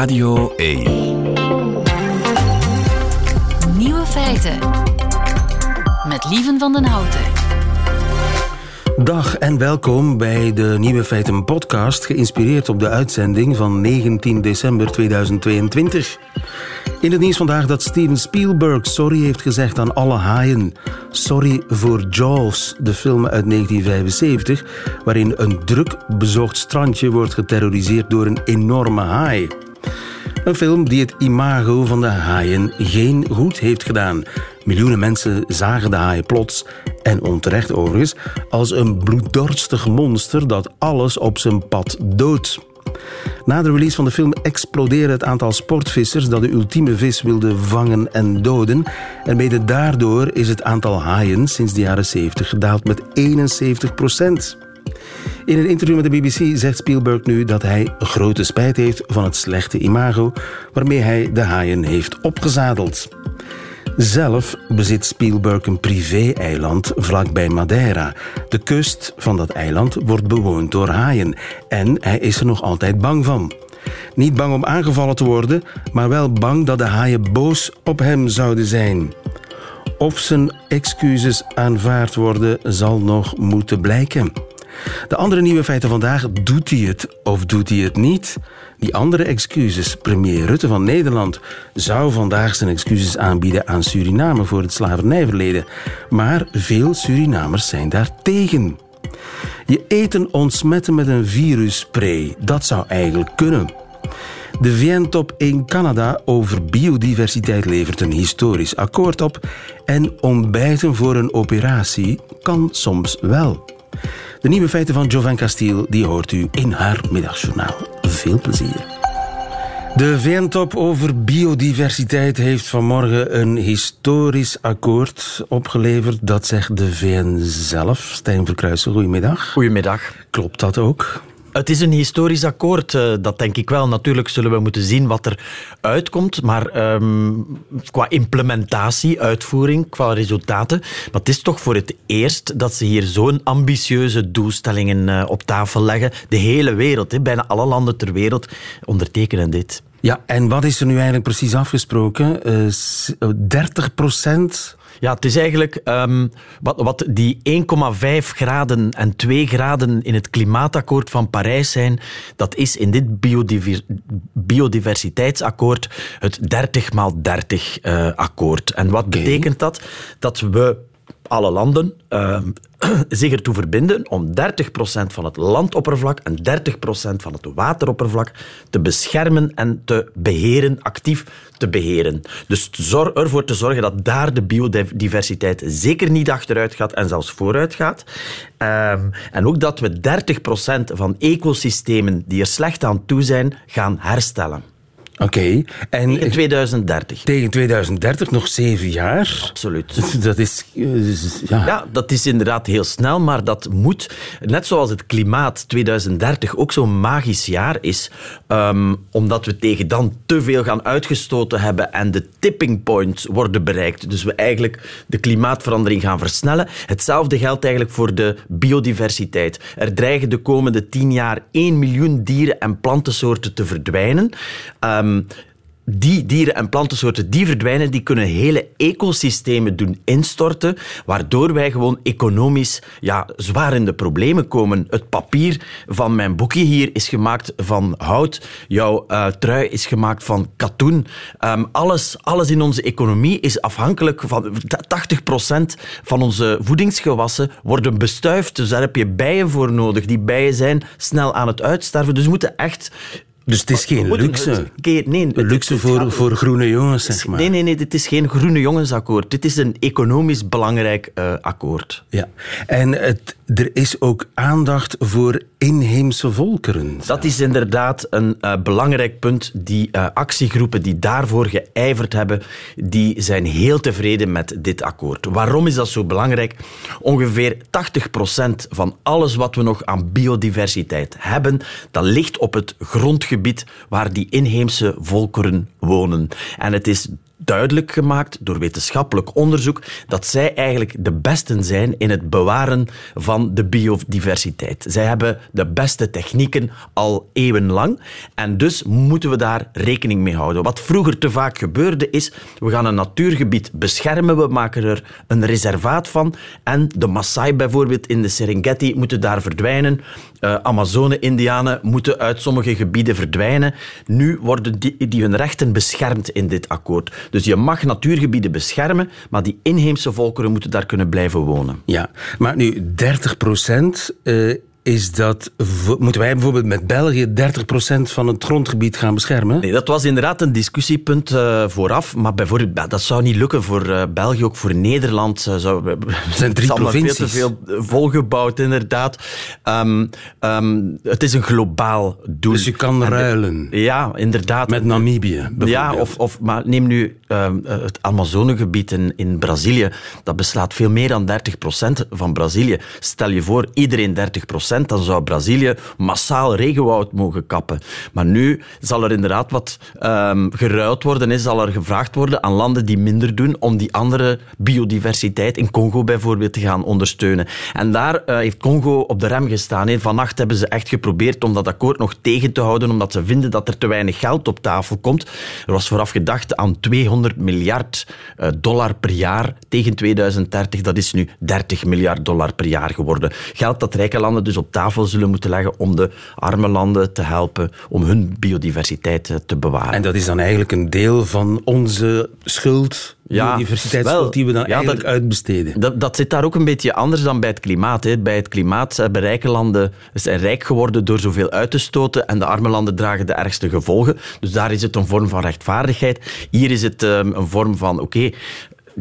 Radio 1. Nieuwe feiten. Met Lieven van den Houten. Dag en welkom bij de Nieuwe Feiten podcast, geïnspireerd op de uitzending van 19 december 2022. In het nieuws vandaag dat Steven Spielberg sorry heeft gezegd aan alle haaien. Sorry voor Jaws, de film uit 1975, waarin een druk bezocht strandje wordt geterroriseerd door een enorme haai. Een film die het imago van de haaien geen goed heeft gedaan. Miljoenen mensen zagen de haai plots, en onterecht overigens, als een bloeddorstig monster dat alles op zijn pad doodt. Na de release van de film explodeerde het aantal sportvissers dat de ultieme vis wilde vangen en doden. En mede daardoor is het aantal haaien sinds de jaren 70 gedaald met 71 procent. In een interview met de BBC zegt Spielberg nu dat hij grote spijt heeft van het slechte imago waarmee hij de haaien heeft opgezadeld. Zelf bezit Spielberg een privé-eiland vlakbij Madeira. De kust van dat eiland wordt bewoond door haaien en hij is er nog altijd bang van. Niet bang om aangevallen te worden, maar wel bang dat de haaien boos op hem zouden zijn. Of zijn excuses aanvaard worden, zal nog moeten blijken. De andere nieuwe feiten vandaag, doet hij het of doet hij het niet? Die andere excuses, premier Rutte van Nederland, zou vandaag zijn excuses aanbieden aan Suriname voor het slavernijverleden. Maar veel Surinamers zijn daar tegen. Je eten ontsmetten met een virusspray, dat zou eigenlijk kunnen. De VN-top in Canada over biodiversiteit levert een historisch akkoord op en ontbijten voor een operatie kan soms wel. De nieuwe feiten van Jovan Castiel die hoort u in haar middagjournaal. Veel plezier. De VN-top over biodiversiteit heeft vanmorgen een historisch akkoord opgeleverd. Dat zegt de VN zelf. Stijn Verkruijsen, goedemiddag. Goedemiddag. Klopt dat ook? Het is een historisch akkoord, eh, dat denk ik wel. Natuurlijk zullen we moeten zien wat er uitkomt, maar um, qua implementatie, uitvoering, qua resultaten. Maar het is toch voor het eerst dat ze hier zo'n ambitieuze doelstellingen uh, op tafel leggen. De hele wereld, bijna alle landen ter wereld ondertekenen dit. Ja, en wat is er nu eigenlijk precies afgesproken? Uh, 30 procent ja, het is eigenlijk um, wat, wat die 1,5 graden en 2 graden in het klimaatakkoord van Parijs zijn. Dat is in dit biodiver, biodiversiteitsakkoord het 30 maal 30 uh, akkoord. En wat okay. betekent dat? Dat we alle landen uh, zich ertoe verbinden om 30% van het landoppervlak en 30% van het wateroppervlak te beschermen en te beheren, actief te beheren. Dus ervoor te zorgen dat daar de biodiversiteit zeker niet achteruit gaat en zelfs vooruit gaat. Um, en ook dat we 30% van ecosystemen die er slecht aan toe zijn, gaan herstellen. Oké. Okay. En tegen 2030. Tegen 2030, nog zeven jaar. Absoluut. Dat is... Ja. ja, dat is inderdaad heel snel, maar dat moet, net zoals het klimaat 2030 ook zo'n magisch jaar is, um, omdat we tegen dan te veel gaan uitgestoten hebben en de tipping points worden bereikt. Dus we eigenlijk de klimaatverandering gaan versnellen. Hetzelfde geldt eigenlijk voor de biodiversiteit. Er dreigen de komende tien jaar 1 miljoen dieren en plantensoorten te verdwijnen. Um, um, die dieren- en plantensoorten die verdwijnen, die kunnen hele ecosystemen doen instorten, waardoor wij gewoon economisch ja, zwaar in de problemen komen. Het papier van mijn boekje hier is gemaakt van hout. Jouw uh, trui is gemaakt van katoen. Um, alles, alles in onze economie is afhankelijk van 80% van onze voedingsgewassen worden bestuift. Dus daar heb je bijen voor nodig. Die bijen zijn snel aan het uitsterven. Dus we moeten echt dus het is geen luxe? Nee, luxe voor, voor groene jongens, zeg maar. Nee, nee, nee, dit is geen groene jongensakkoord. Dit is een economisch belangrijk uh, akkoord. Ja, en het, er is ook aandacht voor inheemse volkeren. Dat is inderdaad een uh, belangrijk punt. Die uh, actiegroepen die daarvoor geijverd hebben, die zijn heel tevreden met dit akkoord. Waarom is dat zo belangrijk? Ongeveer 80% van alles wat we nog aan biodiversiteit hebben, dat ligt op het grondgebied waar die inheemse volkeren wonen. En het is duidelijk gemaakt door wetenschappelijk onderzoek dat zij eigenlijk de besten zijn in het bewaren van de biodiversiteit. Zij hebben de beste technieken al eeuwenlang en dus moeten we daar rekening mee houden. Wat vroeger te vaak gebeurde is, we gaan een natuurgebied beschermen, we maken er een reservaat van en de Maasai bijvoorbeeld in de Serengeti moeten daar verdwijnen. Uh, Amazone-Indianen moeten uit sommige gebieden verdwijnen. Nu worden die, die hun rechten beschermd in dit akkoord. Dus je mag natuurgebieden beschermen, maar die inheemse volkeren moeten daar kunnen blijven wonen. Ja, maar nu 30 procent uh, is dat, moeten wij bijvoorbeeld met België 30% van het grondgebied gaan beschermen? Nee, dat was inderdaad een discussiepunt uh, vooraf. Maar bijvoorbeeld, dat zou niet lukken voor uh, België, ook voor Nederland. Uh, zou, het zijn drie provincies. veel te veel volgebouwd, inderdaad. Um, um, het is een globaal doel. Dus je kan en ruilen. ja, inderdaad. Met Namibië, Ja, of, of, maar neem nu um, het Amazonegebied in, in Brazilië. Dat beslaat veel meer dan 30% van Brazilië. Stel je voor, iedereen 30% dan zou Brazilië massaal regenwoud mogen kappen. Maar nu zal er inderdaad wat um, geruild worden, is, zal er gevraagd worden aan landen die minder doen om die andere biodiversiteit in Congo bijvoorbeeld te gaan ondersteunen. En daar uh, heeft Congo op de rem gestaan. Vannacht hebben ze echt geprobeerd om dat akkoord nog tegen te houden, omdat ze vinden dat er te weinig geld op tafel komt. Er was vooraf gedacht aan 200 miljard uh, dollar per jaar tegen 2030. Dat is nu 30 miljard dollar per jaar geworden. Geld dat rijke landen dus op tafel zullen moeten leggen om de arme landen te helpen om hun biodiversiteit eh, te bewaren. En dat is dan eigenlijk een deel van onze schuld, ja, biodiversiteitsschuld, die we dan ja, eigenlijk dat, uitbesteden. Dat, dat zit daar ook een beetje anders dan bij het klimaat. Hè. Bij het klimaat hebben rijke landen zijn rijk geworden door zoveel uit te stoten en de arme landen dragen de ergste gevolgen. Dus daar is het een vorm van rechtvaardigheid. Hier is het um, een vorm van, oké,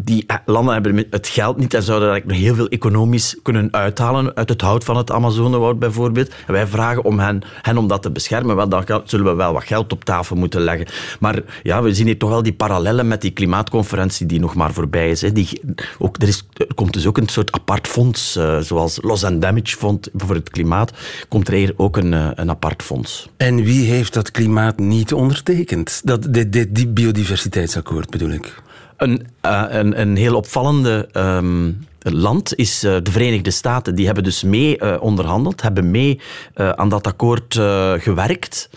die landen hebben het geld niet en zouden daar nog heel veel economisch kunnen uithalen uit het hout van het Amazonewoud bijvoorbeeld. Wij vragen om hen, hen om dat te beschermen. Wel, dan zullen we wel wat geld op tafel moeten leggen. Maar ja, we zien hier toch wel die parallellen met die klimaatconferentie die nog maar voorbij is. Hè. Die, ook, er, is komt dus ook een soort apart fonds, uh, zoals Loss and Damage Fund voor het klimaat, komt er hier ook een, uh, een apart fonds. En wie heeft dat klimaat niet ondertekend? Dat, dit, dit, die biodiversiteitsakkoord bedoel ik? Een, uh, een, een heel opvallende um, land is uh, de Verenigde Staten. Die hebben dus mee uh, onderhandeld, hebben mee aan dat akkoord gewerkt.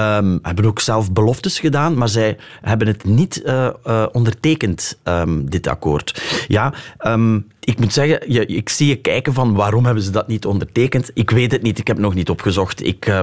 Um, hebben ook zelf beloftes gedaan, maar zij hebben het niet uh, uh, ondertekend, um, dit akkoord. Ja, um, ik moet zeggen, je, ik zie je kijken van waarom hebben ze dat niet ondertekend. Ik weet het niet, ik heb nog niet opgezocht. Ik, uh,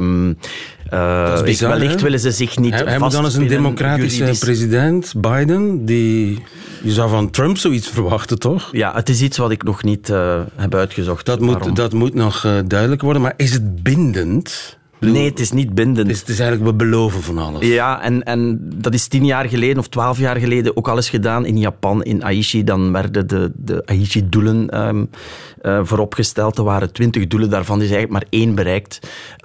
bizar, ik, wellicht willen ze zich niet Hij moet dan eens een democratische juridisch... president, Biden, die... Je zou van Trump zoiets verwachten, toch? Ja, het is iets wat ik nog niet uh, heb uitgezocht. Dat moet, dat moet nog uh, duidelijk worden, maar is het bindend? Nee, het is niet bindend. Het is, het is, eigenlijk, we beloven van alles. Ja, en, en dat is tien jaar geleden of twaalf jaar geleden ook al eens gedaan in Japan, in Aichi. Dan werden de, de Aichi-doelen um, uh, vooropgesteld. Er waren twintig doelen, daarvan is eigenlijk maar één bereikt.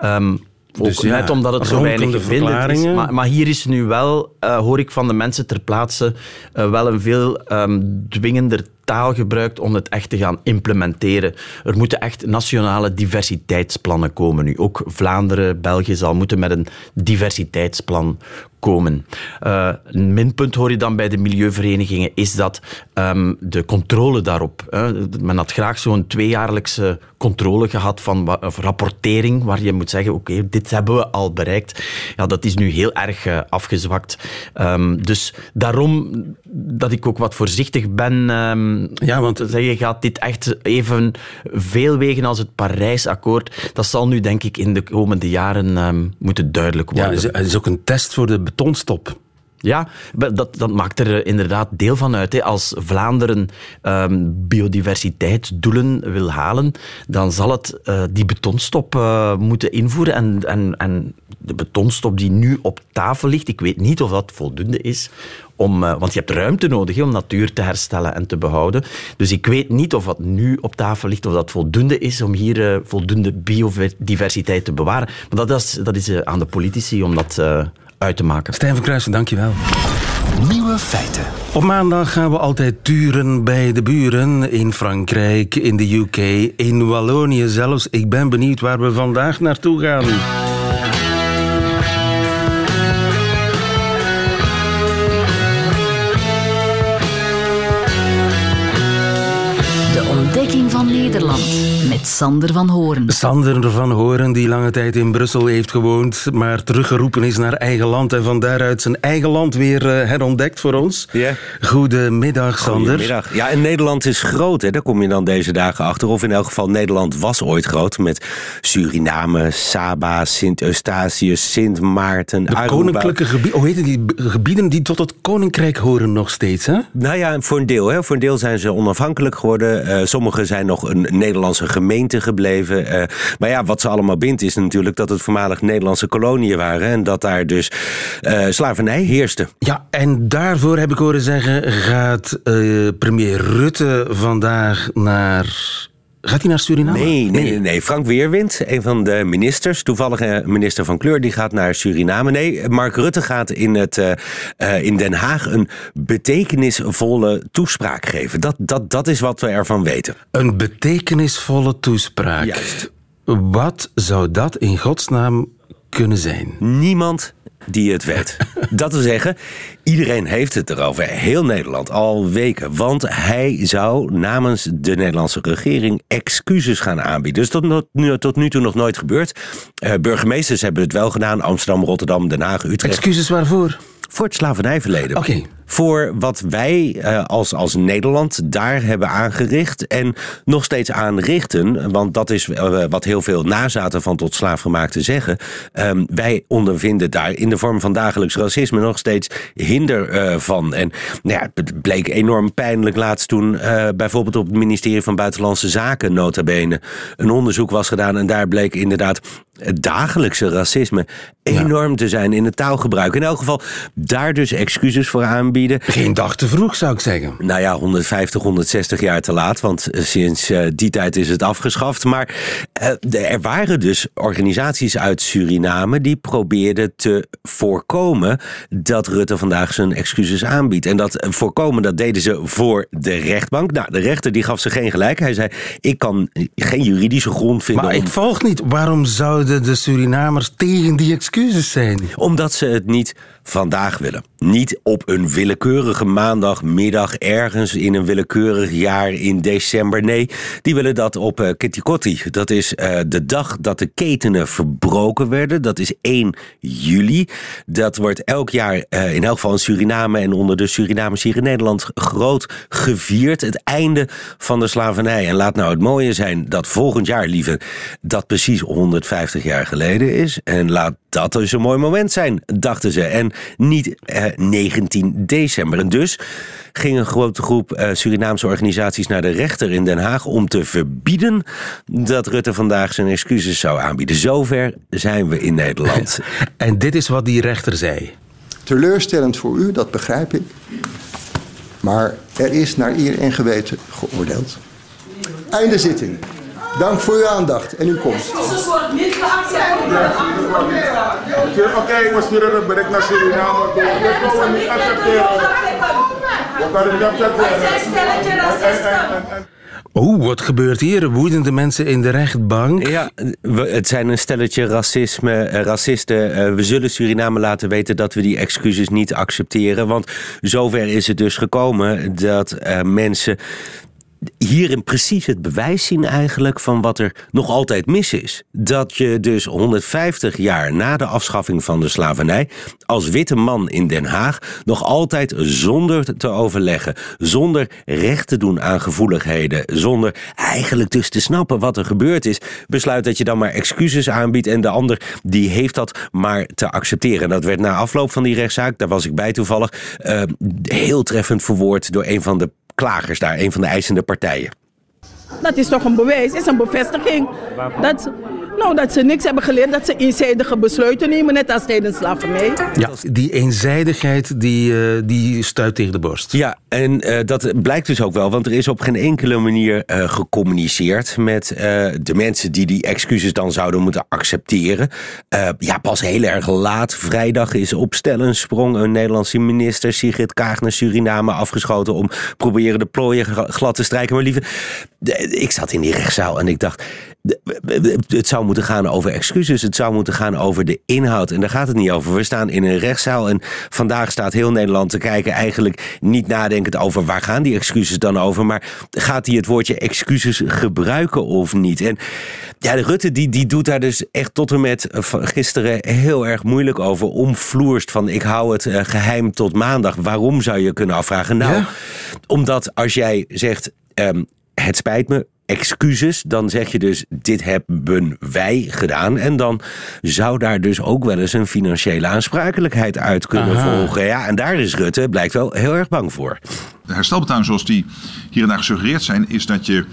Um, ook dus ja, net omdat het zo weinig bindend is. Maar, maar, hier is nu wel, uh, hoor ik van de mensen ter plaatse, uh, wel een veel um, dwingender taal gebruikt om het echt te gaan implementeren. Er moeten echt nationale diversiteitsplannen komen nu. Ook Vlaanderen, België zal moeten met een diversiteitsplan komen. Uh, een minpunt hoor je dan bij de milieuverenigingen is dat um, de controle daarop. Uh, men had graag zo'n tweejaarlijkse controle gehad van of rapportering, waar je moet zeggen, oké, okay, dit hebben we al bereikt. Ja, dat is nu heel erg uh, afgezwakt. Um, dus daarom dat ik ook wat voorzichtig ben. Um, ja, want zeg, je gaat dit echt even veel wegen als het Parijsakkoord. Dat zal nu denk ik in de komende jaren moeten duidelijk worden. Ja, het is ook een test voor de betonstop. Ja, dat, dat maakt er eh, inderdaad deel van uit. Hè. Als Vlaanderen um, biodiversiteitsdoelen wil halen, dan zal het uh, die betonstop uh, moeten invoeren. En, en, en de betonstop die nu op tafel ligt, ik weet niet of dat voldoende is om, want je hebt ruimte nodig om natuur te herstellen en te behouden. Dus ik weet niet of wat nu op tafel ligt, of dat voldoende is om hier voldoende biodiversiteit te bewaren. Maar dat is, dat is aan de politici om dat uit te maken. Stijn van Kruijsen, dankjewel. Nieuwe feiten. Op maandag gaan we altijd turen bij de buren. In Frankrijk, in de UK, in Wallonië zelfs. Ik ben benieuwd waar we vandaag naartoe gaan. De ontdekking van Nederland met Sander van Horen. Sander van Horen, die lange tijd in Brussel heeft gewoond, maar teruggeroepen is naar eigen land en van daaruit zijn eigen land weer uh, herontdekt voor ons. Ja. Goedemiddag, Sander. Goedemiddag. Ja, en Nederland is groot, hè? daar kom je dan deze dagen achter. Of in elk geval, Nederland was ooit groot met Suriname, Saba, Sint-Eustatius, Sint Maarten, De koninklijke gebieden, hoe heet die gebieden die tot het koninkrijk horen nog steeds, hè? Nou ja, voor een deel. Hè. Voor een deel zijn ze onafhankelijk geworden. Uh, sommige zijn nog een Nederlandse gemeente gebleven. Uh, maar ja, wat ze allemaal bindt is natuurlijk dat het voormalig Nederlandse koloniën waren. En dat daar dus uh, slavernij heerste. Ja, en daarvoor heb ik horen zeggen, gaat premier Rutte vandaag naar Gaat hij naar Suriname? Nee, nee, nee, nee. Frank Weerwind, een van de ministers, toevallige minister van Kleur, die gaat naar Suriname. Nee, Mark Rutte gaat in, het, uh, uh, in Den Haag een betekenisvolle toespraak geven. Dat, dat, dat is wat we ervan weten. Een betekenisvolle toespraak. Juist. Wat zou dat in godsnaam kunnen zijn? Niemand die het weet. Dat wil zeggen, iedereen heeft het erover. Heel Nederland, al weken. Want hij zou namens de Nederlandse regering excuses gaan aanbieden. Dus tot nu, tot nu toe nog nooit gebeurd. Uh, burgemeesters hebben het wel gedaan. Amsterdam, Rotterdam, Den Haag, Utrecht. Excuses waarvoor? Voor het slavernijverleden. Oké. Okay voor wat wij uh, als, als Nederland daar hebben aangericht en nog steeds aanrichten. Want dat is uh, wat heel veel nazaten van tot slaafgemaakte zeggen. Um, wij ondervinden daar in de vorm van dagelijks racisme nog steeds hinder uh, van. En nou ja, het bleek enorm pijnlijk laatst toen bijvoorbeeld op het ministerie van Buitenlandse Zaken nota bene een onderzoek was gedaan. En daar bleek inderdaad het dagelijkse racisme enorm ja. te zijn in het taalgebruik. In elk geval daar dus excuses voor aanbieden geen dag te vroeg, zou ik zeggen. Nou ja, 150, 160 jaar te laat, want eh, sinds uh, die tijd is het afgeschaft. Maar uh, er waren dus organisaties uit Suriname die probeerden te voorkomen dat Rutte vandaag zijn excuses aanbiedt. En dat voorkomen, dat deden ze voor de rechtbank. Nou, de rechter die gaf ze geen gelijk. Hij zei, ik kan geen juridische grond vinden. Maar om... ik volg niet. Waarom zouden de Surinamers tegen die excuses zijn? Omdat ze het niet vandaag willen. Niet op een willekeurige maandagmiddag ergens in een willekeurig jaar in december. Nee, die willen dat op uh. Dat is uh, de dag dat de ketenen verbroken werden. Dat is 1 juli. Dat wordt elk jaar uh, in elk geval in Suriname en onder de Surinamers hier in Nederland groot gevierd. Het einde van de slavernij. En laat nou het mooie zijn dat volgend jaar, lieve, dat precies 150 jaar geleden is. En laat dat dus een mooi moment zijn, dachten ze. En niet eh, 19 december. En dus ging een grote groep uh, Surinaamse organisaties naar de rechter in Den Haag om te verbieden dat Rutte vandaag zijn excuses zou aanbieden. Zover zijn we in Nederland. en dit is wat die rechter zei. Teleurstellend voor u, dat begrijp ik. Maar er is naar eer en geweten geoordeeld. Einde zitting. Dank voor uw aandacht en uw komst. Oké, we sturen een bericht naar Suriname. We niet accepteren. We kunnen het niet accepteren. Oeh, wat gebeurt hier? Woedende mensen in de rechtbank. Ja, het zijn een stelletje racisme, racisten. We zullen Suriname laten weten dat we die excuses niet accepteren. Want zover is het dus gekomen dat uh, mensen hierin precies het bewijs zien eigenlijk van wat er nog altijd mis is. Dat je dus 150 jaar na de afschaffing van de slavernij als witte man in Den Haag nog altijd zonder te overleggen, zonder recht te doen aan gevoeligheden, zonder eigenlijk dus te snappen wat er gebeurd is, besluit dat je dan maar excuses aanbiedt en de ander die heeft dat maar te accepteren. Dat werd na afloop van die rechtszaak, daar was ik bij toevallig, uh, heel treffend verwoord door een van de klagers daar, een van de eisende partijen. Dat is toch een bewijs, is een bevestiging. Dat, nou, dat ze niks hebben geleerd, dat ze eenzijdige besluiten nemen, net als tijdens slavernij. Ja, die eenzijdigheid die, uh, die stuit tegen de borst. Ja, en uh, dat blijkt dus ook wel, want er is op geen enkele manier uh, gecommuniceerd met de mensen die die excuses dan zouden moeten accepteren. ja, pas heel erg laat, vrijdag is op sprong een Nederlandse minister, Sigrid Kaag, naar Suriname afgeschoten om proberen de plooien glad te strijken. Maar lieve, ik zat in die rechtszaal en ik dacht, het zou moeten gaan over excuses. Het zou moeten gaan over de inhoud. En daar gaat het niet over. We staan in een rechtszaal en vandaag staat heel Nederland te kijken. Eigenlijk niet nadenkend over waar gaan die excuses dan over. Maar gaat hij het woordje excuses gebruiken of niet? En ja, de Rutte die, die doet daar dus echt tot en met gisteren heel erg moeilijk over. Omvloerst van ik hou het eh, geheim tot maandag. Waarom zou je kunnen afvragen? Nou, omdat als jij zegt... Um, het spijt me, excuses, dan zeg je dus dit hebben wij gedaan. En dan zou daar dus ook wel eens een financiële aansprakelijkheid uit kunnen volgen. Ja, en daar is Rutte blijkt wel heel erg bang voor. De herstelbetaling zoals die hier en daar gesuggereerd zijn, is dat je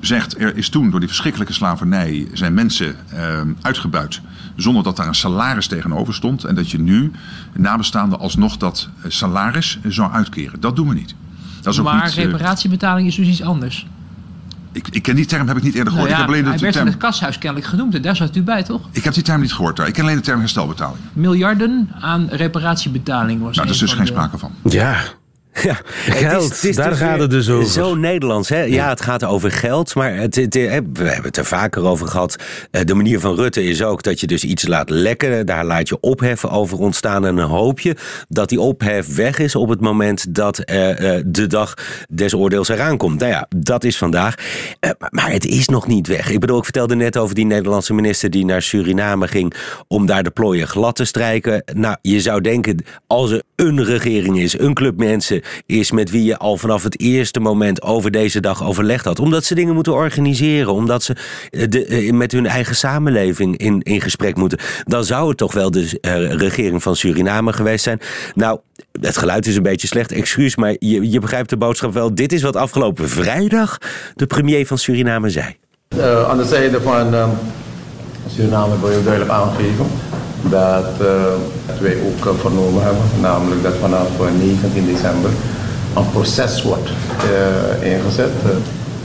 zegt er is toen door die verschrikkelijke slavernij zijn mensen uh, uitgebuit zonder dat daar een salaris tegenover stond en dat je nu nabestaanden alsnog dat salaris zou uitkeren. Dat doen we niet. Dat is maar niet, eh, reparatiebetaling is dus iets anders. Ik, ik ken die term, heb ik niet eerder gehoord. Nou ik heb alleen hij werd term... in het kashuis kennelijk genoemd en daar zat u bij, toch? Ik heb die term niet gehoord. Ik ken alleen de term herstelbetaling. Miljarden aan reparatiebetaling was Nou, daar is dus geen sprake van. Ja, ja, geld, het is, daar dus gaat het dus over. Zo Nederlands, hè? Ja, het gaat over geld, maar het, het, we hebben het er vaker over gehad. Eh, de manier van Rutte is ook dat je dus iets laat lekken. Daar laat je opheffen over ontstaan en dan hoop je dat die ophef weg is op het moment dat uh, de dag des oordeels eraan komt. Nou ja, dat is vandaag. Maar het is nog niet weg. Ik bedoel, ik vertelde net over die Nederlandse minister die naar Suriname ging om daar de plooien glad te strijken. Nou, je zou denken, als er een regering is, een club mensen is met wie je al vanaf het eerste moment over deze dag overlegd had. Omdat ze dingen moeten organiseren, omdat ze eh, de, eh, met hun eigen samenleving in, in gesprek moeten. Dan zou het toch wel de uh, regering van Suriname geweest zijn. Nou, het geluid is een beetje slecht, excuus, maar je, je begrijpt de boodschap wel. Dit is wat afgelopen vrijdag de premier van Suriname zei. Aan de zijde van uh, Suriname wil je duidelijk aangeven dat uh, wij ook uh, vernomen hebben, namelijk dat vanaf 19 december een proces wordt ingezet.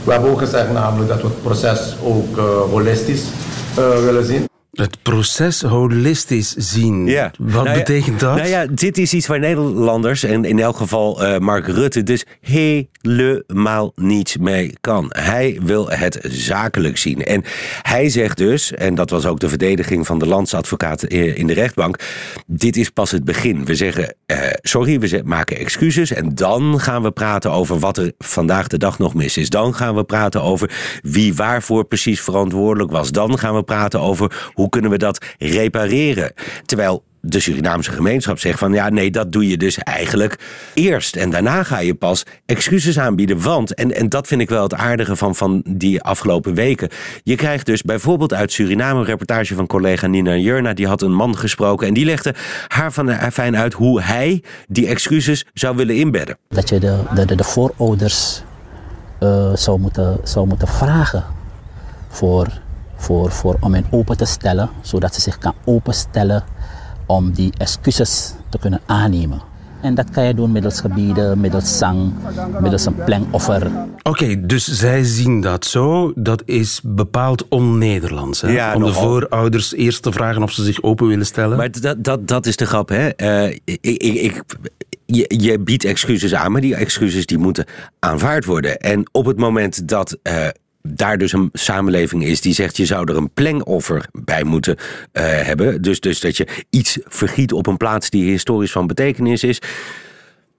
we hebben ook gezegd namelijk dat we het proces ook holistisch willen zien. Het proces holistisch zien. Ja. Wat nou betekent dat? Nou ja, dit is iets waar Nederlanders, en in elk geval uh, Mark Rutte, dus helemaal niets mee kan. Hij wil het zakelijk zien. En hij zegt dus, en dat was ook de verdediging van de landsadvocaat eh, in de rechtbank, dit is pas het begin. We zeggen, uh, sorry, we maken excuses en dan gaan we praten over wat er vandaag de dag nog mis is. Dan gaan we praten over wie waarvoor precies verantwoordelijk was. Dan gaan we praten over hoe kunnen we dat repareren? Terwijl de Surinaamse gemeenschap zegt van ja, nee, dat doe je dus eigenlijk eerst. En daarna ga je pas excuses aanbieden. Want, en, en dat vind ik wel het aardige van, van die afgelopen weken. Je krijgt dus bijvoorbeeld uit Suriname een reportage van collega Nina Jurna. Die had een man gesproken en die legde haar van fijn uit hoe hij die excuses zou willen inbedden. Dat je de, de, de voorouders uh, zou, moeten, zou moeten vragen voor voor, voor, om hen open te stellen, zodat ze zich kan openstellen om die excuses te kunnen aannemen. En dat kan je doen middels gebieden, middels zang, middels een plengoffer. Oké, dus zij zien dat zo. Dat is bepaald on-Nederlands. Ja, Om de voorouders eerst te vragen of ze zich open willen stellen. Maar dat, dat, dat is de grap, hè? Uh, ik, ik, je, je, biedt excuses aan, maar die excuses die moeten aanvaard worden. En op het moment dat uh, daar dus een samenleving is die zegt je zou er een plengoffer bij moeten uh, hebben. Dus, dus dat je iets vergiet op een plaats die historisch van betekenis is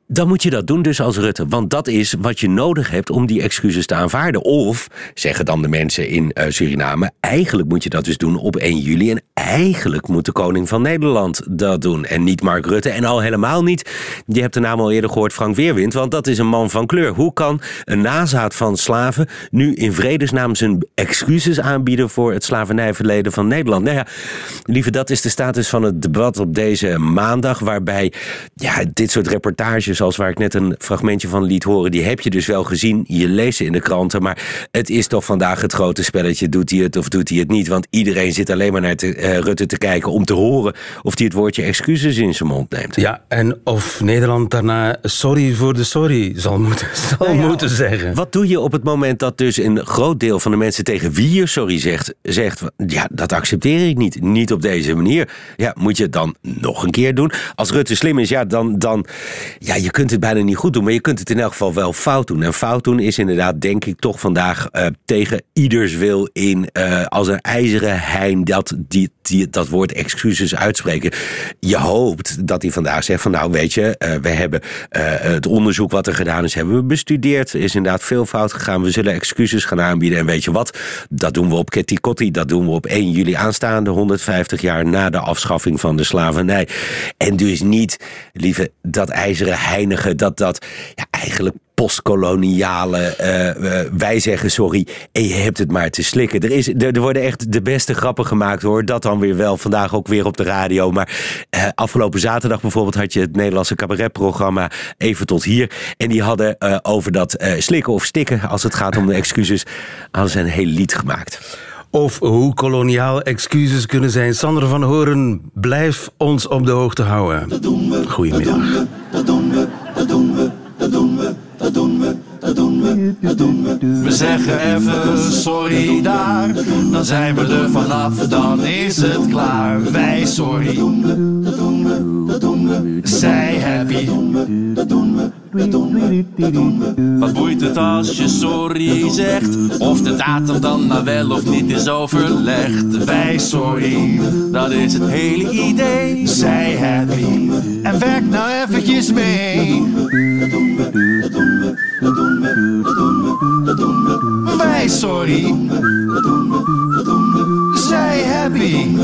dan moet je dat doen dus als Rutte. Want dat is wat je nodig hebt om die excuses te aanvaarden. Of, zeggen dan de mensen in uh, Suriname... eigenlijk moet je dat dus doen op 1 juli... en eigenlijk moet de koning van Nederland dat doen. En niet Mark Rutte en al helemaal niet... je hebt de naam al eerder gehoord, Frank Weerwind... want dat is een man van kleur. Hoe kan een nazaat van slaven... nu in vredesnaam zijn excuses aanbieden... voor het slavernijverleden van Nederland? Nou ja, lieve, dat is de status van het debat op deze maandag... waarbij ja, dit soort reportages zoals waar ik net een fragmentje van liet horen, die heb je dus wel gezien. Je leest ze in de kranten. Maar het is toch vandaag het grote spelletje. Doet hij het of doet hij het niet? Want iedereen zit alleen maar naar te, uh, Rutte te kijken om te horen of hij het woordje excuses in zijn mond neemt. Ja, en of Nederland daarna sorry voor de sorry zal moeten, zal nou moeten zeggen. Wat doe je op het moment dat dus een groot deel van de mensen tegen wie je sorry zegt, zegt ja, dat accepteer ik niet. Niet op deze manier. Ja, moet je het dan nog een keer doen? Als Rutte slim is, ja, dan, dan ja, je kunt het bijna niet goed doen, maar je kunt het in elk geval wel fout doen. En fout doen is inderdaad, denk ik, toch vandaag uh, tegen ieders wil in uh, als een ijzeren hein dat, die, die, dat woord excuses uitspreken. Je hoopt dat hij vandaag zegt van nou weet je, uh, we hebben het onderzoek wat er gedaan is, hebben we bestudeerd. Er is inderdaad veel fout gegaan. We zullen excuses gaan aanbieden. En weet je wat? Dat doen we op Kitty Kotti. Dat doen we op 1 juli aanstaande, 150 jaar na de afschaffing van de slavernij. En dus niet, lieve, dat ijzeren heinige, dat dat ja, eigenlijk postkoloniale, uh, wij zeggen sorry en je hebt het maar te slikken. Er, is, er, er, worden echt de beste grappen gemaakt hoor. Dat dan weer wel, vandaag ook weer op de radio. Maar uh, afgelopen zaterdag bijvoorbeeld had je het Nederlandse cabaretprogramma Even tot hier. En die hadden over dat slikken of stikken, als het gaat om de excuses, hadden ze een heel lied gemaakt. Of hoe koloniaal excuses kunnen zijn. Sander van Horen, blijf ons op de hoogte houden. Goedemiddag. Dat doen we, dat doen we, dat doen we, dat doen we. Dat doen we, dat doen we. We zeggen even sorry daar, dan zijn we er vanaf, dan is het klaar. Wij sorry, zij happy. Wat boeit het als je sorry zegt? Of de datum dan nou wel of niet is overlegd? Wij sorry, dat is het hele idee. Zij happy. En werk nou eventjes mee. Wij sorry. Zij happy.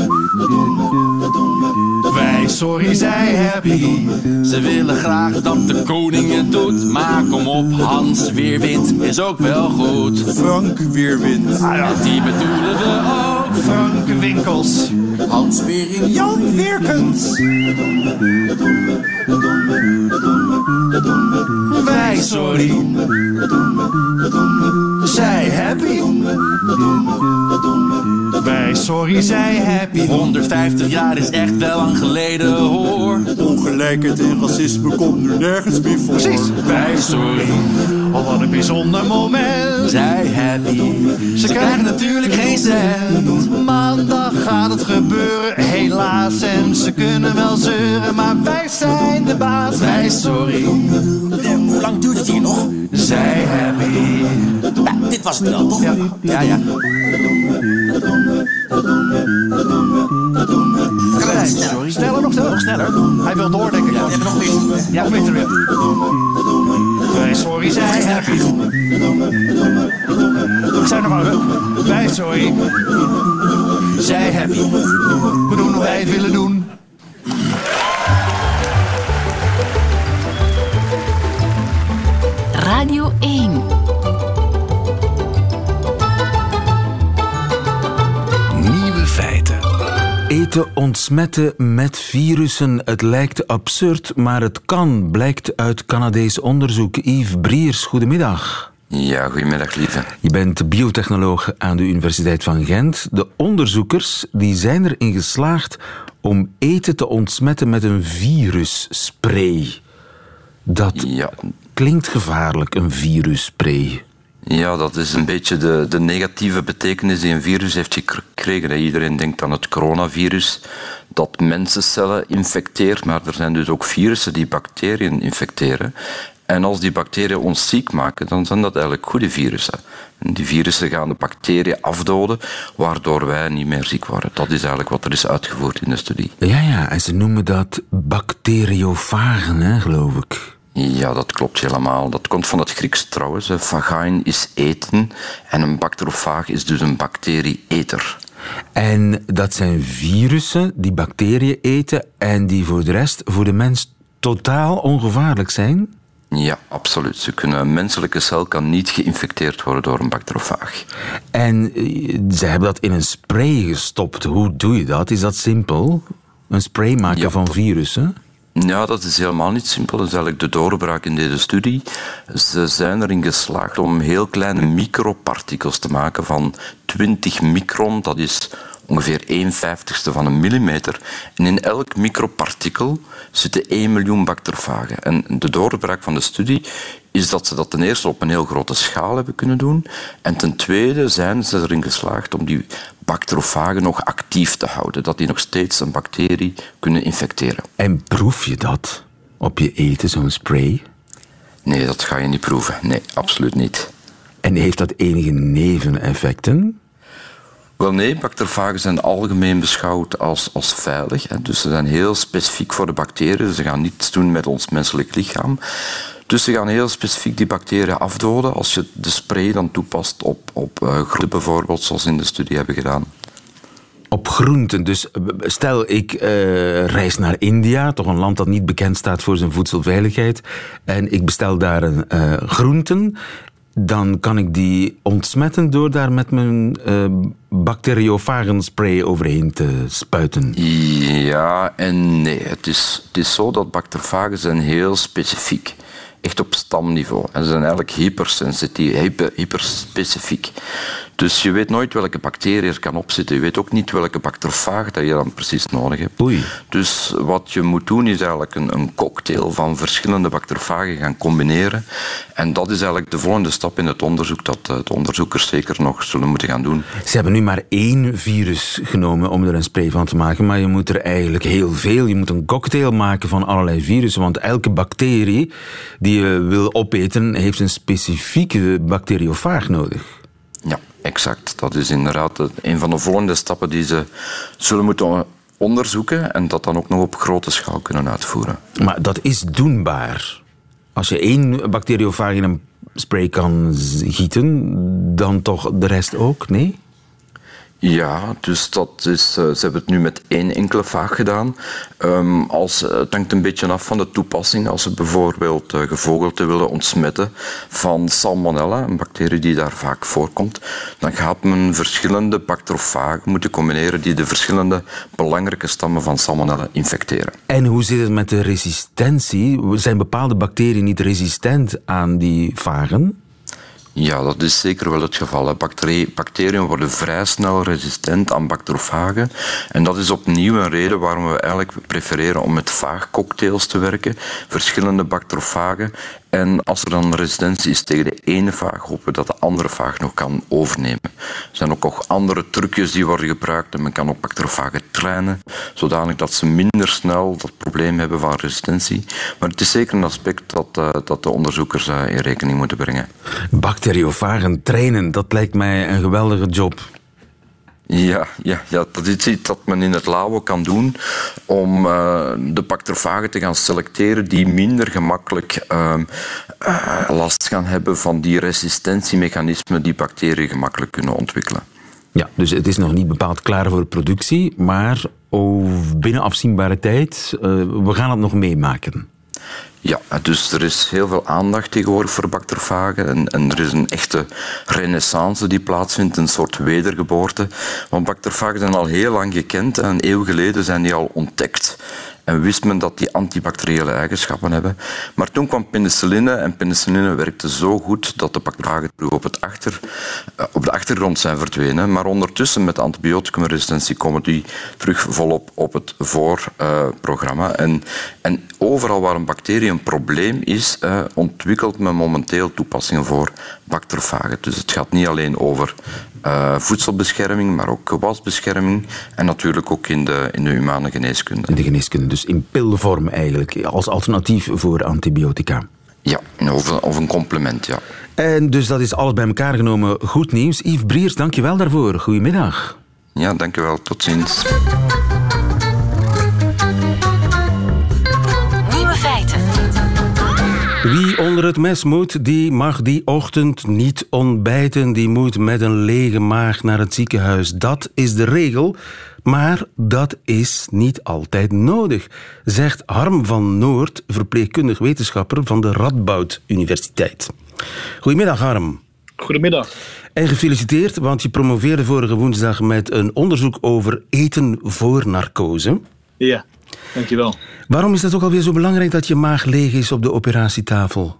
Wij sorry, zij happy. Ze willen graag dat de koning het doet. Maar kom op, Hans Weerwind is ook wel goed. Frank Weerwind. Ah ja, die bedoelen we ook. Frank Winkels. Hans Wering, Jan Weerkens. Wij sorry. Zij happy. Wij sorry, zij happy. 150 jaar is echt wel lang geleden hoor. Ongelijkheid en racisme komt nu nergens meer voor. Precies. Wij sorry. Oh, wat een bijzonder moment. Zij happy. Ze krijgen natuurlijk geen cent. Maandag gaat het gebeuren, helaas. En ze kunnen wel zeuren, maar wij zijn de baas. Wij sorry. Hoe lang duurt het hier nog? Zij happy. Nou, dit was het wel, toch? Ja, ja. ja. Sorry. Sneller, nog sneller, nog sneller. Hij wil door, denk ik. Ja, nog meer. Ja, nog meer. Wij sorry, zij happy. We zijn er maar. Wij sorry. Zij happy. We doen wat wij het willen doen. Eten ontsmetten met virussen. Het lijkt absurd, maar het kan, blijkt uit Canadees onderzoek. Yves Briers, goedemiddag. Ja, goedemiddag, lieve. Je bent biotechnoloog aan de Universiteit van Gent. De onderzoekers die zijn erin geslaagd om eten te ontsmetten met een virusspray. Dat Ja, klinkt gevaarlijk, een virusspray. Ja dat is een beetje de, de negatieve betekenis die een virus heeft gekregen. Iedereen denkt aan het coronavirus, dat mensencellen infecteert, maar er zijn dus ook virussen die bacteriën infecteren. En als die bacteriën ons ziek maken, dan zijn dat eigenlijk goede virussen. En die virussen gaan de bacteriën afdoden, waardoor wij niet meer ziek worden. Dat is eigenlijk wat er is uitgevoerd in de studie. Ja, ja, en ze noemen dat bacteriofagen, hè, geloof ik. Ja, dat klopt helemaal. Dat komt van het Grieks trouwens. Vagijn is eten en een bacterofaag is dus een bacterie-eter. En dat zijn virussen die bacteriën eten en die voor de rest voor de mens totaal ongevaarlijk zijn? Ja, absoluut. Ze kunnen, een menselijke cel kan niet geïnfecteerd worden door een bacterofaag. En eh, ze hebben dat in een spray gestopt. Hoe doe je dat? Is dat simpel? Een spray maken Ja, van virussen? Ja, dat is helemaal niet simpel. Dat is eigenlijk de doorbraak in deze studie. Ze zijn erin geslaagd om heel kleine micropartikels te maken van 20 micron. Dat is ongeveer 1 vijftigste van een millimeter. En in elk micropartikel zitten 1 miljoen bacteriofagen. En de doorbraak van de studie is dat ze dat ten eerste op een heel grote schaal hebben kunnen doen. En ten tweede zijn ze erin geslaagd om die bacteriofagen nog actief te houden. Dat die nog steeds een bacterie kunnen infecteren. En proef je dat? op je eten, zo'n spray? Nee, dat ga je niet proeven. Nee, absoluut niet. En heeft dat enige neveneffecten? Wel nee, bacterfagen zijn algemeen beschouwd als, als veilig. Hè. Dus ze zijn heel specifiek voor de bacteriën. Ze gaan niets doen met ons menselijk lichaam. Dus ze gaan heel specifiek die bacteriën afdoden als je de spray dan toepast op, op uh, groenten bijvoorbeeld, zoals in de studie hebben gedaan. Op groenten. Dus eh, stel ik uh, reis naar India, toch een land dat niet bekend staat voor zijn voedselveiligheid, en ik bestel daar een uh, groenten dan kan ik die ontsmetten door daar met mijn uh, bacteriofagenspray overheen te spuiten. Ja en nee. Het is, het is zo dat bacteriofagen zijn heel specifiek. Echt op stamniveau. En ze zijn eigenlijk hypersensitief, hyper, hyperspecifiek. Dus je weet nooit welke bacterie er kan opzitten. Je weet ook niet welke bacteriofaag dat je dan precies nodig hebt. Oei. Dus wat je moet doen is eigenlijk een, een cocktail van verschillende bacteriofagen gaan combineren. En dat is eigenlijk de volgende stap in het onderzoek dat eh, de onderzoekers zeker nog zullen moeten gaan doen. Ze hebben nu maar één virus genomen om er een spray van te maken, maar je moet er eigenlijk heel veel. Je moet een cocktail maken van allerlei virussen, want elke bacterie die je wil opeten heeft een specifieke bacteriofaag nodig. Exact. Dat is inderdaad een van de volgende stappen die ze zullen moeten onderzoeken en dat dan ook nog op grote schaal kunnen uitvoeren. Maar dat is doenbaar. Als je één bacteriofaag in een spray kan gieten, dan toch de rest ook, nee? Ja, dus dat is, ze hebben het nu met één enkele vaag gedaan. Um, als, het hangt een beetje af van de toepassing. Als ze bijvoorbeeld uh, gevogelte willen ontsmetten van salmonella, een bacterie die daar vaak voorkomt, dan gaat men verschillende bacteriofagen moeten combineren die de verschillende belangrijke stammen van salmonella infecteren. En hoe zit het met de resistentie? Zijn bepaalde bacteriën niet resistent aan die vagen? Ja, dat is zeker wel het geval. Bacteriën worden vrij snel resistent aan bacteriofagen. En dat is opnieuw een reden waarom we eigenlijk prefereren om met vaagcocktails te werken. Verschillende bacteriofagen. En als er dan resistentie is tegen de ene vaag, hopen we dat de andere vaag nog kan overnemen. Er zijn ook nog andere trucjes die worden gebruikt. En men kan ook bacteriofagen trainen, zodanig dat ze minder snel dat probleem hebben van resistentie. Maar het is zeker een aspect dat, uh, dat de onderzoekers uh, in rekening moeten brengen. Bacteriofagen trainen, dat lijkt mij een geweldige job. Ja, ja, ja, dat is iets dat men in het labo kan doen om uh, de bacteriofagen te gaan selecteren die minder gemakkelijk uh, uh, last gaan hebben van die resistentiemechanismen die bacteriën gemakkelijk kunnen ontwikkelen. Ja, dus het is nog niet bepaald klaar voor productie, maar binnen afzienbare tijd, we gaan het nog meemaken. Ja, dus er is heel veel aandacht tegenwoordig voor bacteriofagen en, en, er is een echte renaissance die plaatsvindt, een soort wedergeboorte. Want bacteriofagen zijn al heel lang gekend en eeuw geleden zijn die al ontdekt. En wist men dat die antibacteriële eigenschappen hebben. Maar toen kwam penicilline en penicilline werkte zo goed dat de bacteriofagen op, het achter, eh, op de achtergrond zijn verdwenen. Maar ondertussen met antibioticumresistentie komen die terug volop op het voorprogramma. en, en overal waar een bacterie een probleem is, uh, ontwikkelt men momenteel toepassingen voor Dus het gaat niet alleen over uh, voedselbescherming, maar ook gewasbescherming en natuurlijk ook in de, in de humane geneeskunde. In de geneeskunde, dus in pilvorm eigenlijk, als alternatief voor antibiotica. Ja, of, of een complement, ja. En dus dat is alles bij elkaar genomen goed nieuws. Yves Briers, dank je wel daarvoor. Goedemiddag. Ja, dank je wel. Tot ziens. Wie onder het mes moet, die mag die ochtend niet ontbijten. Die moet met een lege maag naar het ziekenhuis. Dat is de regel. Maar dat is niet altijd nodig, zegt Harm van Noord, verpleegkundig wetenschapper van de Radboud Universiteit. Goedemiddag, Harm. Goedemiddag. En gefeliciteerd, want je promoveerde vorige woensdag met een onderzoek over eten voor narcose. Ja, dankjewel. Waarom is dat ook alweer zo belangrijk dat je maag leeg is op de operatietafel?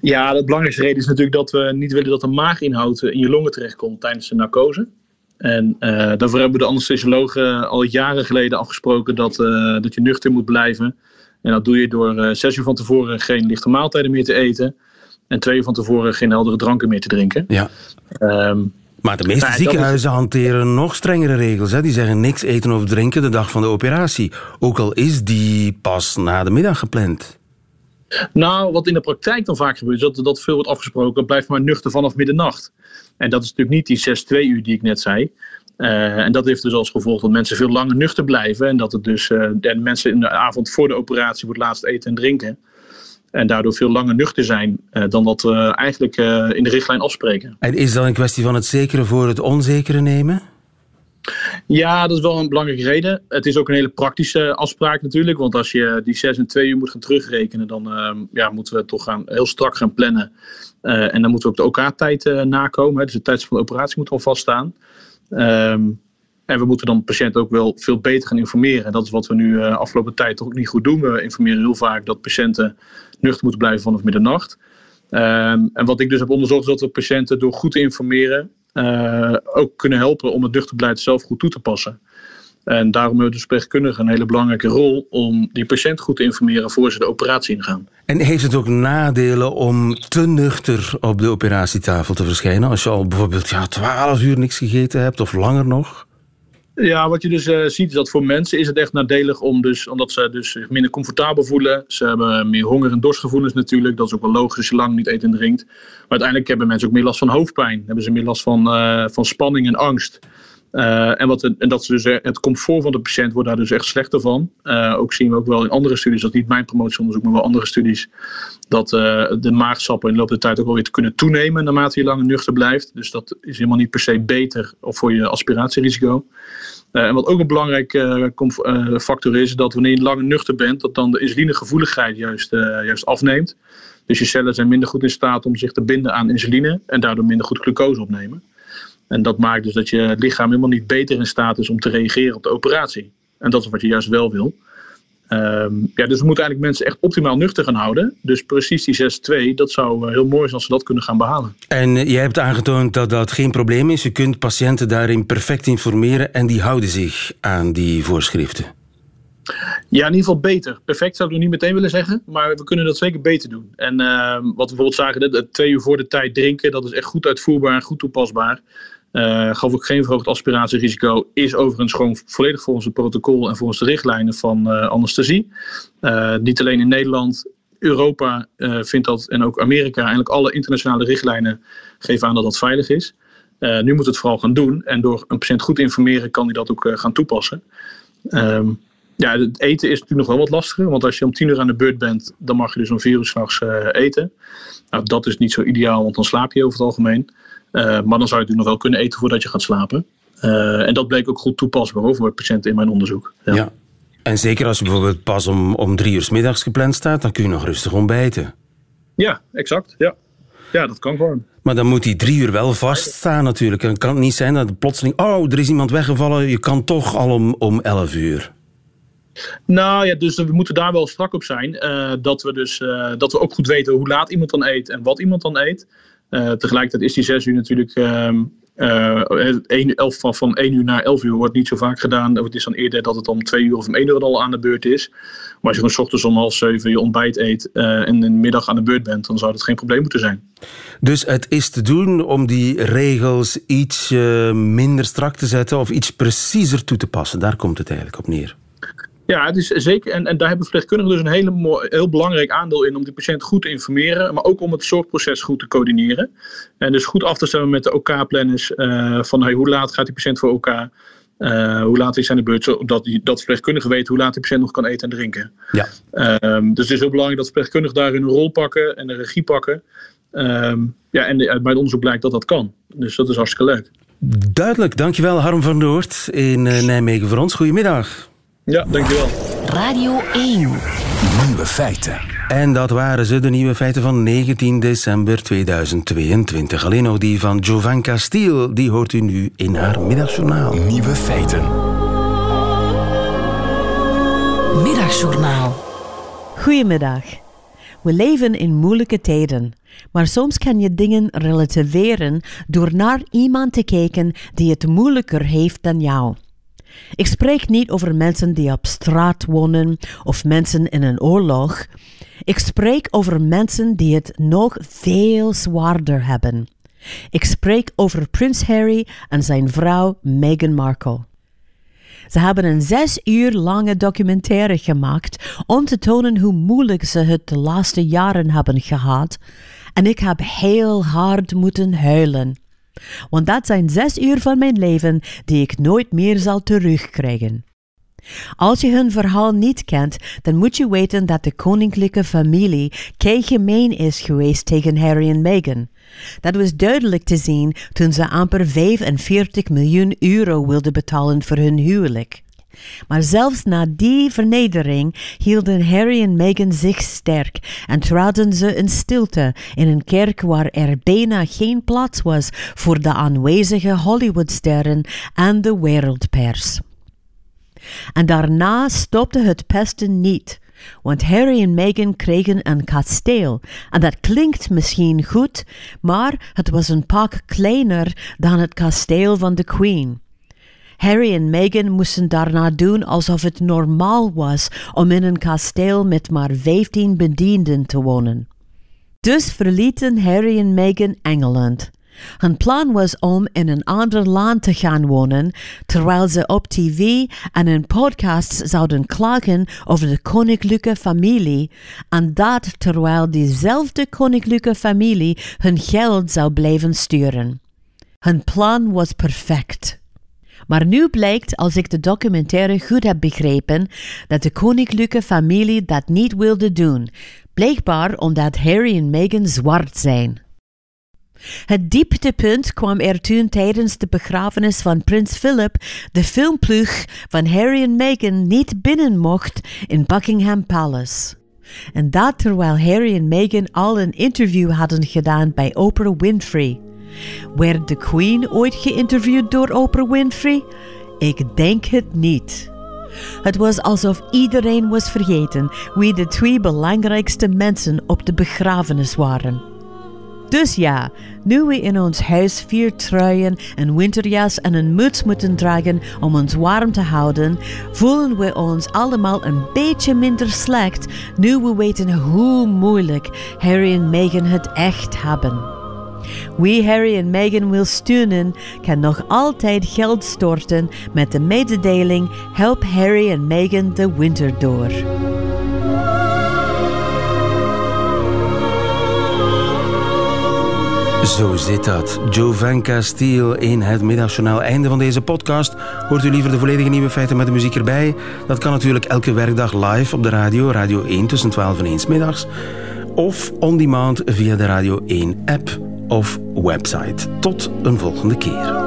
Ja, de belangrijkste reden is natuurlijk dat we niet willen dat de maaginhoud in je longen terechtkomt tijdens de narcose. En uh, daarvoor hebben de anesthesiologen al jaren geleden afgesproken dat, uh, dat je nuchter moet blijven. En dat doe je door uh, zes uur van tevoren geen lichte maaltijden meer te eten. En twee uur van tevoren geen heldere dranken meer te drinken. Ja. Um, maar de meeste nou, ziekenhuizen is... hanteren nog strengere regels. Hè? Die zeggen niks eten of drinken de dag van de operatie. Ook al is die pas na de middag gepland. Nou, wat in de praktijk dan vaak gebeurt, is dat, dat veel wordt afgesproken, blijf maar nuchter vanaf middernacht. En dat is natuurlijk niet die 6 2 uur die ik net zei. Uh, en dat heeft dus als gevolg dat mensen veel langer nuchter blijven. En dat het dus uh, de mensen in de avond voor de operatie het laatst eten en drinken. En daardoor veel langer nuchter zijn uh, dan wat we eigenlijk in de richtlijn afspreken. En is dat een kwestie van het zekere voor het onzekere nemen? Ja, dat is wel een belangrijke reden. Het is ook een hele praktische afspraak natuurlijk. Want als je die 6 en 2 uur moet gaan terugrekenen, dan uh, ja, moeten we toch gaan, heel strak gaan plannen. Uh, en dan moeten we ook de OK-tijd uh, nakomen. Hè. Dus de tijd van de operatie moet al vaststaan. Um, en we moeten dan de patiënt ook wel veel beter gaan informeren. En dat is wat we nu afgelopen tijd toch ook niet goed doen. We informeren heel vaak dat patiënten nuchter moeten blijven vanaf middernacht. Um, en wat ik dus heb onderzocht is dat we patiënten door goed te informeren uh, ook kunnen helpen om het nuchterbeleid zelf goed toe te passen. En daarom hebben de verpleegkundigen een hele belangrijke rol om die patiënt goed te informeren voor ze de operatie ingaan. En heeft het ook nadelen om te nuchter op de operatietafel te verschijnen? Als je al bijvoorbeeld ja, 12 uur niks gegeten hebt of langer nog? Ja, wat je dus uh, ziet is dat voor mensen is het echt nadelig om dus, omdat ze dus zich minder comfortabel voelen. Ze hebben meer honger- en dorstgevoelens natuurlijk. Dat is ook wel logisch als je lang niet eet en drinkt. Maar uiteindelijk hebben mensen ook meer last van hoofdpijn. Hebben ze meer last van, uh, van spanning en angst. Uh, en, wat, en dat ze dus, het comfort van de patiënt wordt daar dus echt slechter van. Uh, ook zien we ook wel in andere studies, dat is niet mijn promotieonderzoek, maar wel andere studies, dat de maagsappen in de loop der tijd ook wel weer te kunnen toenemen naarmate je langer nuchter blijft. Dus dat is helemaal niet per se beter voor je aspiratierisico. en wat ook een belangrijke factor is, dat wanneer je langer nuchter bent, dat dan de insulinegevoeligheid juist, juist afneemt. Dus je cellen zijn minder goed in staat om zich te binden aan insuline en daardoor minder goed glucose opnemen. En dat maakt dus dat je lichaam helemaal niet beter in staat is om te reageren op de operatie. En dat is wat je juist wel wil. Um, ja, dus we moeten eigenlijk mensen echt optimaal nuchter gaan houden. Dus precies die 6-2, dat zou heel mooi zijn als we dat kunnen gaan behalen. En jij hebt aangetoond dat dat geen probleem is. Je kunt patiënten daarin perfect informeren en die houden zich aan die voorschriften. Ja, in ieder geval beter. Perfect zou ik nog niet meteen willen zeggen, maar we kunnen dat zeker beter doen. En uh, wat we bijvoorbeeld zagen, dat twee uur voor de tijd drinken, dat is echt goed uitvoerbaar en goed toepasbaar. Uh, gaf ook geen verhoogd aspiratierisico. Is overigens gewoon volledig volgens het protocol en volgens de richtlijnen van uh, anesthesie. Uh, niet alleen in Nederland, Europa vindt dat en ook Amerika. Eigenlijk alle internationale richtlijnen geven aan dat dat veilig is. nu moet het vooral gaan doen. En door een patiënt goed te informeren kan hij dat ook gaan toepassen. Um, ja, het eten is natuurlijk nog wel wat lastiger. Want als je om tien uur aan de beurt bent, dan mag je dus om vier uur s'nachts eten. Nou, dat is niet zo ideaal, want dan slaap je over het algemeen. Uh, maar dan zou je natuurlijk nog wel kunnen eten voordat je gaat slapen. Uh, en dat bleek ook goed toepasbaar hoor, voor patiënten in mijn onderzoek. Ja. ja. En zeker als je bijvoorbeeld pas om, om drie uur s middags gepland staat, dan kun je nog rustig ontbijten. Ja, exact. Ja, ja dat kan gewoon. Maar dan moet die drie uur wel vaststaan natuurlijk. En het kan niet zijn dat plotseling, oh, er is iemand weggevallen. Je kan toch al om, om elf uur. Nou ja, dus we moeten daar wel strak op zijn. Uh, dat, we dus, uh, dat we ook goed weten hoe laat iemand dan eet en wat iemand dan eet. Uh, tegelijkertijd is die zes uur natuurlijk. elf, van, van 1 uur naar 11 uur wordt niet zo vaak gedaan. Het is dan eerder dat het om 2 uur of om 1 uur al aan de beurt is. Maar als je gewoon ochtends om half 7 je ontbijt eet en in de middag aan de beurt bent, dan zou dat geen probleem moeten zijn. Dus het is te doen om die regels iets minder strak te zetten of iets preciezer toe te passen. Daar komt het eigenlijk op neer. Ja, het is zeker. En, en daar hebben verpleegkundigen dus een hele mooi, heel belangrijk aandeel in om die patiënt goed te informeren, maar ook om het zorgproces goed te coördineren. En dus goed af te stemmen met de OK-planners uh, van hey, hoe laat gaat die patiënt voor OK? Uh, hoe laat is zijn de beurt, zodat die, dat verpleegkundigen weten hoe laat die patiënt nog kan eten en drinken. Ja. Um, dus het is heel belangrijk dat verpleegkundigen daar hun rol pakken en de regie pakken. Um, ja, en de, uit mijn onderzoek blijkt dat dat kan. Dus dat is hartstikke leuk. Duidelijk, dankjewel Harm van Noord in Nijmegen voor ons. Goedemiddag. Ja, dankjewel. Radio 1. Nieuwe feiten. En dat waren ze, de nieuwe feiten van 19 december 2022. Alleen nog die van Jovan Castiel, die hoort u nu in haar middagjournaal. Nieuwe feiten. Middagjournaal. Goedemiddag. We leven in moeilijke tijden, maar soms kan je dingen relativeren door naar iemand te kijken die het moeilijker heeft dan jou. Ik spreek niet over mensen die op straat wonen of mensen in een oorlog. Ik spreek over mensen die het nog veel zwaarder hebben. Ik spreek over Prins Harry en zijn vrouw Meghan Markle. Ze hebben een zes uur lange documentaire gemaakt om te tonen hoe moeilijk ze het de laatste jaren hebben gehad. En ik heb heel hard moeten huilen. Want dat zijn zes uur van mijn leven die ik nooit meer zal terugkrijgen. Als je hun verhaal niet kent, dan moet je weten dat de koninklijke familie gemeen is geweest tegen Harry en Meghan. Dat was duidelijk te zien toen ze amper 45 miljoen euro wilden betalen voor hun huwelijk. Maar zelfs na die vernedering hielden Harry en Meghan zich sterk en traden ze in stilte in een kerk waar er bijna geen plaats was voor de aanwezige Hollywoodsterren en de wereldpers. En daarna stopte het pesten niet. Want Harry en Meghan kregen een kasteel. En dat klinkt misschien goed, maar het was een pak kleiner dan het kasteel van de Queen. Harry en Meghan moesten daarna doen alsof het normaal was om in een kasteel met maar vijftien bedienden te wonen. Dus verlieten Harry en Meghan Engeland. Hun plan was om in een ander land te gaan wonen, terwijl ze op tv en in podcasts zouden klagen over de koninklijke familie, en dat terwijl diezelfde koninklijke familie hun geld zou blijven sturen. Hun plan was perfect. Maar nu blijkt, als ik de documentaire goed heb begrepen, dat de koninklijke familie dat niet wilde doen, blijkbaar omdat Harry en Meghan zwart zijn. Het dieptepunt kwam er toen tijdens de begrafenis van prins Philip de filmploeg van Harry en Meghan niet binnen mocht in Buckingham Palace. En dat terwijl Harry en Meghan al een interview hadden gedaan bij Oprah Winfrey. Werd de Queen ooit geïnterviewd door Oprah Winfrey? Ik denk het niet. Het was alsof iedereen was vergeten wie de twee belangrijkste mensen op de begrafenis waren. Dus ja, nu we in ons huis vier truien, een winterjas en een muts moeten dragen om ons warm te houden, voelen we ons allemaal een beetje minder slecht nu we weten hoe moeilijk Harry en Meghan het echt hebben. Wie Harry en Meghan wil steunen, kan nog altijd geld storten met de mededeling Help Harry en Meghan de winter door. Zo zit dat. Joe Van Castile in het middagjournaal. Einde van deze podcast. Hoort u liever de volledige nieuwe feiten met de muziek erbij? Dat kan natuurlijk elke werkdag live op de radio. Radio 1 tussen 12 en 1 middags. Of on demand via de Radio 1 app of website. Tot een volgende keer.